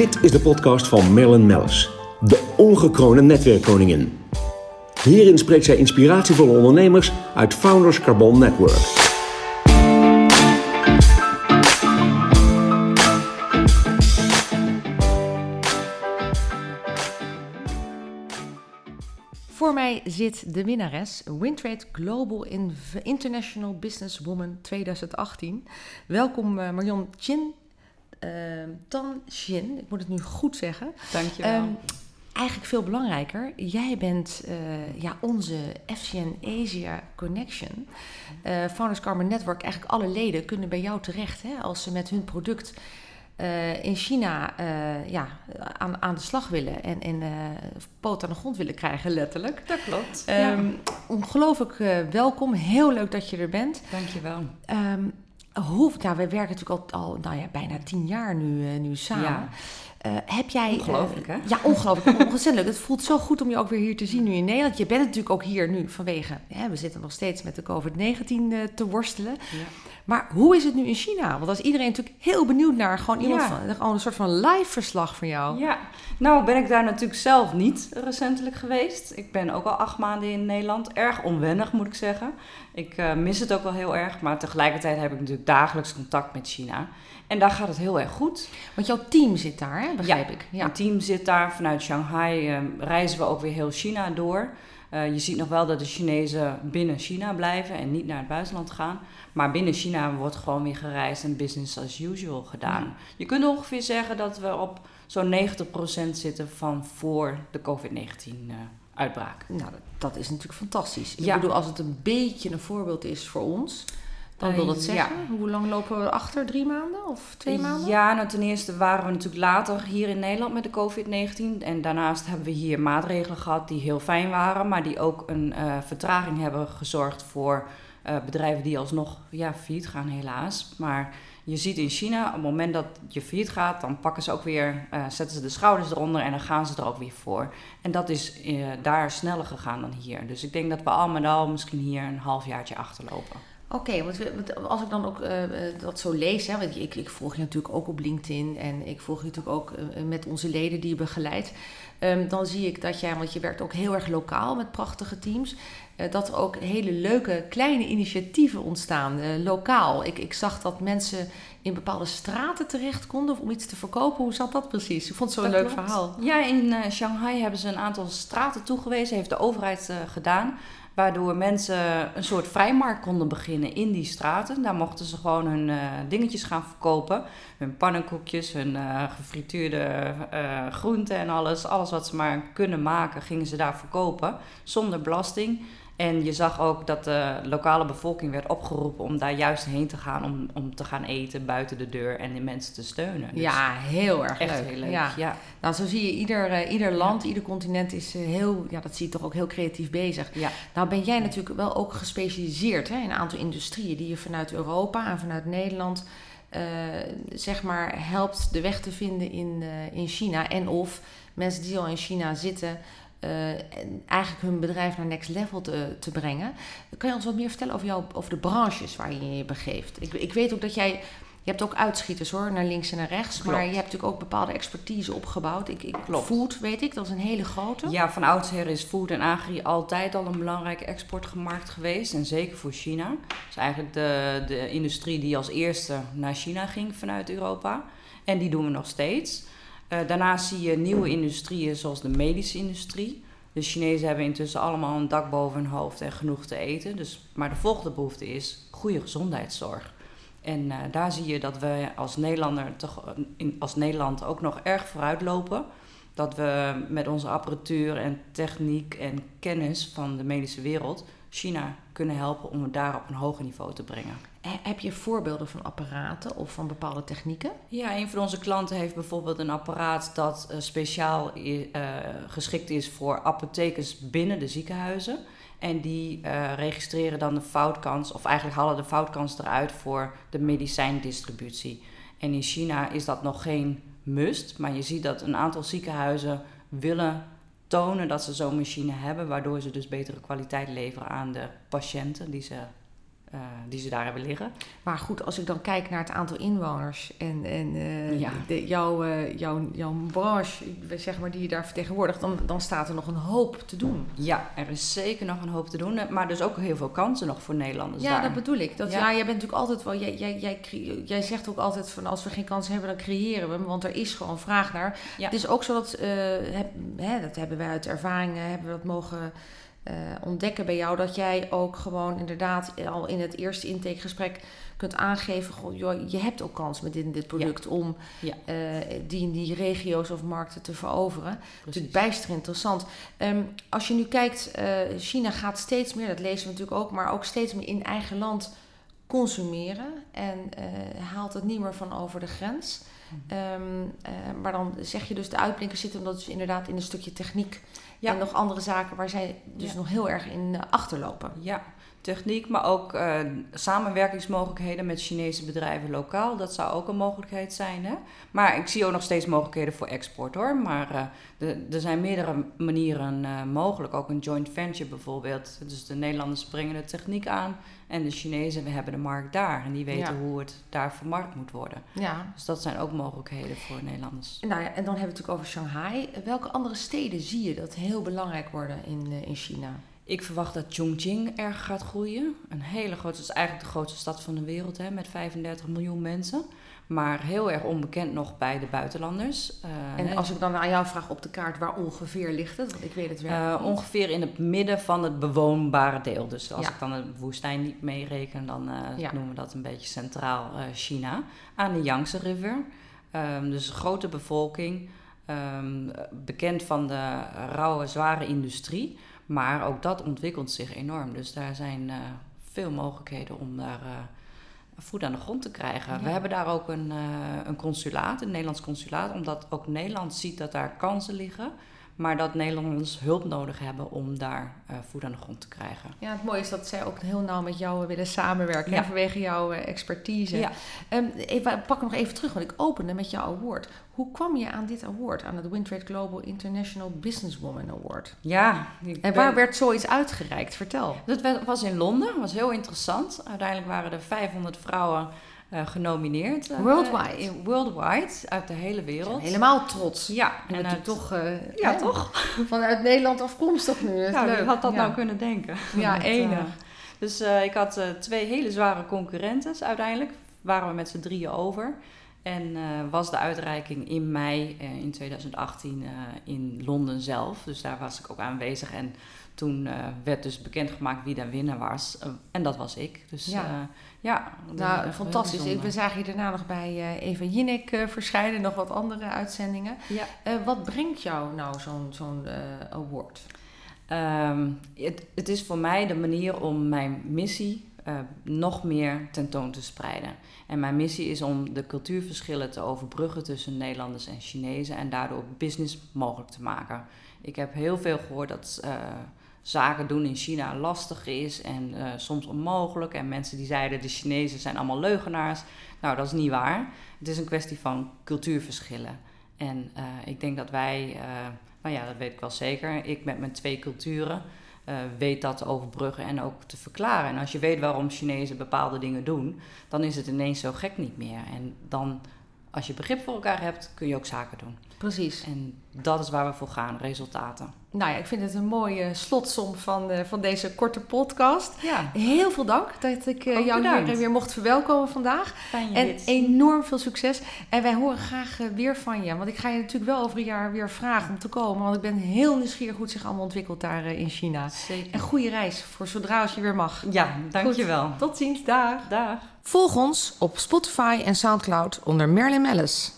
Dit is de podcast van Marilyn Mellis, de ongekroonde netwerkkoningin. Hierin spreekt zij inspiratievolle ondernemers uit Founders Carbon Network. Voor mij zit de winnares, Wintrade Global International Businesswoman 2018. Welkom uh, Marion Chin, Tan Chin, ik moet het nu goed zeggen. Dankjewel. Um, eigenlijk veel belangrijker, jij bent uh, ja, onze FCN Asia Connection. Uh, Founders Carbon Network, eigenlijk alle leden kunnen bij jou terecht hè, als ze met hun product uh, in China ja, aan, aan de slag willen en, en poot aan de grond willen krijgen, letterlijk. Dat klopt. Um, ja. Ongelooflijk welkom. Heel leuk dat je er bent. Dankjewel. Um, hoe, nou, we werken natuurlijk al, al nou ja, bijna tien jaar nu, nu samen. Ja. Uh, heb jij. Ongelooflijk, uh, hè? Ja, ongelooflijk. Ontzettend Het voelt zo goed om je ook weer hier te zien nu in Nederland. Je bent natuurlijk ook hier nu vanwege. we zitten nog steeds met de COVID-19 uh, te worstelen. Ja. Maar hoe is het nu in China? Want als iedereen natuurlijk heel benieuwd naar gewoon iemand ja. van, gewoon een soort van live verslag van jou. Ja, nou ben ik daar natuurlijk zelf niet recentelijk geweest. Ik ben ook al acht maanden in Nederland. Erg onwennig moet ik zeggen. Ik uh, mis het ook wel heel erg. Maar tegelijkertijd heb ik natuurlijk dagelijks contact met China. En daar gaat het heel erg goed. Want jouw team zit daar, hè? begrijp ja, ik. Ja, mijn team zit daar. Vanuit Shanghai uh, reizen we ook weer heel China door. Uh, je ziet nog wel dat de Chinezen binnen China blijven en niet naar het buitenland gaan. Maar binnen China wordt gewoon weer gereisd en business as usual gedaan. Ja. Je kunt ongeveer zeggen dat we op zo'n 90% zitten van voor de COVID-19 uh, uitbraak. Nou, dat, dat, is natuurlijk fantastisch. Ik ja. bedoel, als het een beetje een voorbeeld is voor ons, dan wil dat zeggen. Ja. Hoe lang lopen we achter? Drie maanden of twee maanden? Ja, nou ten eerste waren we natuurlijk later hier in Nederland met de COVID-19. En daarnaast hebben we hier maatregelen gehad die heel fijn waren, maar die ook een uh, vertraging hebben gezorgd voor uh, bedrijven die alsnog ja, failliet gaan, helaas. Maar je ziet in China, op het moment dat je failliet gaat, dan pakken ze ook weer, uh, zetten ze de schouders eronder en dan gaan ze er ook weer voor. En dat is daar sneller gegaan dan hier. Dus ik denk dat we al met al misschien hier een halfjaartje achterlopen. Oké, okay, want als ik dan ook uh, dat zo lees, hè, want ik, ik volg je natuurlijk ook op LinkedIn en ik volg je natuurlijk ook uh, met onze leden die je begeleidt. Um, dan zie ik dat jij, want je werkt ook heel erg lokaal met prachtige teams, uh, dat er ook hele leuke kleine initiatieven ontstaan, lokaal. Ik, ik zag dat mensen in bepaalde straten terecht konden om iets te verkopen. Hoe zat dat precies? Ik vond het zo'n leuk klopt. verhaal. Ja, in Shanghai hebben ze een aantal straten toegewezen, heeft de overheid gedaan. Waardoor mensen een soort vrijmarkt konden beginnen in die straten. Daar mochten ze gewoon hun uh, dingetjes gaan verkopen. Hun pannenkoekjes, hun uh, gefrituurde uh, groenten en alles. Alles wat ze maar kunnen maken, gingen ze daar verkopen. Zonder belasting. En je zag ook dat de lokale bevolking werd opgeroepen om daar juist heen te gaan. Om, om te gaan eten buiten de deur en de mensen te steunen. Dus ja, heel erg echt leuk. heel leuk. Ja. Ja. Nou, zo zie je, ieder, uh, ieder land, ja. ieder continent is uh, heel, ja, dat zie je toch ook heel creatief bezig. Ja. Nou ben jij natuurlijk wel ook gespecialiseerd hè, in een aantal industrieën die je vanuit Europa en vanuit Nederland... Uh, zeg maar helpt de weg te vinden in, in China. En of mensen die al in China zitten, uh, eigenlijk hun bedrijf naar next level te, te brengen. Kan je ons wat meer vertellen over, jou, over de branches waar je je begeeft? Ik, ik weet ook dat jij. Je hebt ook uitschieters hoor, naar links en naar rechts. Klopt. Maar je hebt natuurlijk ook bepaalde expertise opgebouwd. Ik, ik, Klopt. Food, weet ik, dat is een hele grote. Ja, van oudsher is food en agri altijd al een belangrijke exportmarkt geweest. En zeker voor China. Dat is eigenlijk de, de industrie die als eerste naar China ging vanuit Europa. En die doen we nog steeds. Uh, daarnaast zie je nieuwe industrieën zoals de medische industrie. De Chinezen hebben intussen allemaal een dak boven hun hoofd en genoeg te eten. Dus, maar de volgende behoefte is goede gezondheidszorg. En uh, daar zie je dat we als Nederlander toch in, als Nederland ook nog erg vooruit lopen. Dat we met onze apparatuur en techniek en kennis van de medische wereld China kunnen helpen om het daar op een hoger niveau te brengen. Heb je voorbeelden van apparaten of van bepaalde technieken? Ja, een van onze klanten heeft bijvoorbeeld een apparaat dat uh, speciaal uh, geschikt is voor apothekers binnen de ziekenhuizen. En die uh, registreren dan de foutkans, of eigenlijk halen de foutkans eruit voor de medicijndistributie. En in China is dat nog geen must, maar je ziet dat een aantal ziekenhuizen willen tonen dat ze zo'n machine hebben, waardoor ze dus betere kwaliteit leveren aan de patiënten die ze eh, die ze daar hebben liggen. Maar goed, als ik dan kijk naar het aantal inwoners en, en eh, Ja. de, jouw, eh, jouw, jouw branche, zeg maar, die je daar vertegenwoordigt, dan, dan staat er nog een hoop te doen. Ja, er is zeker nog een hoop te doen, maar dus ook heel veel kansen nog voor Nederlanders ja, daar. dat bedoel ik. Dat, ja. Ja. jij bent natuurlijk altijd wel, jij, jij, jij, zegt ook altijd van als we geen kansen hebben, dan creëren we hem, want er is gewoon vraag naar. Ja. Het is ook zo dat, heb, hè, dat hebben wij uit ervaring, eh, hebben we dat mogen eh, ontdekken bij jou, dat jij ook gewoon inderdaad al in het eerste intakegesprek kunt aangeven, goh, joh, je hebt ook kans met dit dit product om Ja. eh, die en die regio's of markten te veroveren. Precies. Natuurlijk bijster interessant. Ehm, als je nu kijkt, eh, China gaat steeds meer, dat lezen we natuurlijk ook, maar ook steeds meer in eigen land consumeren en haalt het niet meer van over de grens. Ehm, eh, maar dan zeg je dus de uitblinkers zitten omdat ze inderdaad in een stukje techniek Ja. en nog andere zaken waar zij dus Ja. nog heel erg in eh, achterlopen. Ja, techniek, maar ook eh, samenwerkingsmogelijkheden met Chinese bedrijven lokaal. Dat zou ook een mogelijkheid zijn. Hè? Maar ik zie ook nog steeds mogelijkheden voor export hoor. Maar de- er zijn meerdere manieren mogelijk. Ook een joint venture bijvoorbeeld. Dus de Nederlanders brengen de techniek aan en de Chinezen, we hebben de markt daar. En die weten Ja. hoe het daar vermarkt moet worden. Ja. Dus dat zijn ook mogelijkheden voor Nederlanders. Nou ja, en dan hebben we het natuurlijk over Shanghai. Welke andere steden zie je dat heel belangrijk worden in, eh, in China? Ik verwacht dat Chongqing erg gaat groeien. Een hele grote, het is eigenlijk de grootste stad van de wereld hè, met 35 miljoen mensen. Maar heel erg onbekend nog bij de buitenlanders. Eh, En als ik dan aan jou vraag op de kaart, waar ongeveer ligt het? Want ik weet het eh, werkelijk niet. ongeveer in het midden van het bewoonbare deel. Dus als Ja. ik dan de woestijn niet meereken, dan eh, Ja. noemen we dat een beetje centraal eh, China. Aan de Yangtze River. Ehm, dus een grote bevolking. Ehm, bekend van de rauwe, zware industrie. Maar ook dat ontwikkelt zich enorm. Dus daar zijn eh, veel mogelijkheden om daar eh, voet aan de grond te krijgen. Ja. We hebben daar ook een, eh, een consulaat, een Nederlands consulaat, omdat ook Nederland ziet dat daar kansen liggen. Maar dat Nederlanders hulp nodig hebben om daar eh, voet aan de grond te krijgen. Ja, het mooie is dat zij ook heel nauw met jou willen samenwerken. Ja. vanwege jouw eh, expertise. Ja. Ehm, even, pak hem nog even terug, want ik opende met jouw award. Hoe kwam je aan dit award? Aan het Wintrade Global International Businesswoman Award. Ja, ik En ben- waar werd zoiets uitgereikt? Vertel. Dat was in Londen, was heel interessant. Uiteindelijk waren er 500 vrouwen eh, genomineerd. eh, Worldwide. in- worldwide, uit de hele wereld. Helemaal trots. Ja, En uit, toch, eh, Ja, hè, toch? vanuit Nederland afkomstig nu. Ja, wie leuk. had dat Ja. nou kunnen denken? Ja, enig. dus ik had twee hele zware concurrentes uiteindelijk. Waren we met z'n drieën over. En eh, was de uitreiking in mei eh, in 2018 eh, in Londen zelf. Dus daar was ik ook aanwezig. En toen werd dus bekendgemaakt wie de winnaar was. En dat was ik. Dus Ja. ja, Nou, fantastisch. Ik, we zagen je daarna nog bij Eva Jinnik eh, verschijnen. en Nog wat andere uitzendingen. Ja. Wat brengt jou nou zo'n zo'n award? Ehm, het, het is voor mij de manier om mijn missie eh, nog meer tentoon te spreiden. En mijn missie is om de cultuurverschillen te overbruggen tussen Nederlanders en Chinezen en daardoor business mogelijk te maken. Ik heb heel veel gehoord dat eh, zaken doen in China lastig is en eh, soms onmogelijk. En mensen die zeiden de Chinezen zijn allemaal leugenaars. Nou, dat is niet waar. Het is een kwestie van cultuurverschillen. En ik denk dat wij, nou ja, dat weet ik wel zeker. Ik met mijn twee culturen eh, weet dat te overbruggen en ook te verklaren. En als je weet waarom Chinezen bepaalde dingen doen, dan is het ineens zo gek niet meer. En dan, als je begrip voor elkaar hebt, kun je ook zaken doen. Precies. En dat is waar we voor gaan, resultaten. Nou ja, ik vind het een mooie slotsom van, eh, van deze korte podcast. Ja, Heel veel dank dat ik Ook jou bedankt. hier weer mocht verwelkomen vandaag. fijn je En dit. enorm veel succes. En wij horen graag eh, weer van je. Want ik ga je natuurlijk wel over een jaar weer vragen om te komen. Want ik ben heel nieuwsgierig hoe het zich allemaal ontwikkelt daar in China. Zeker. En goede reis voor zodra als je weer mag. Ja, dankjewel. Tot ziens, dag. Dag. Volg ons op Spotify en Soundcloud onder Merlin Mellis.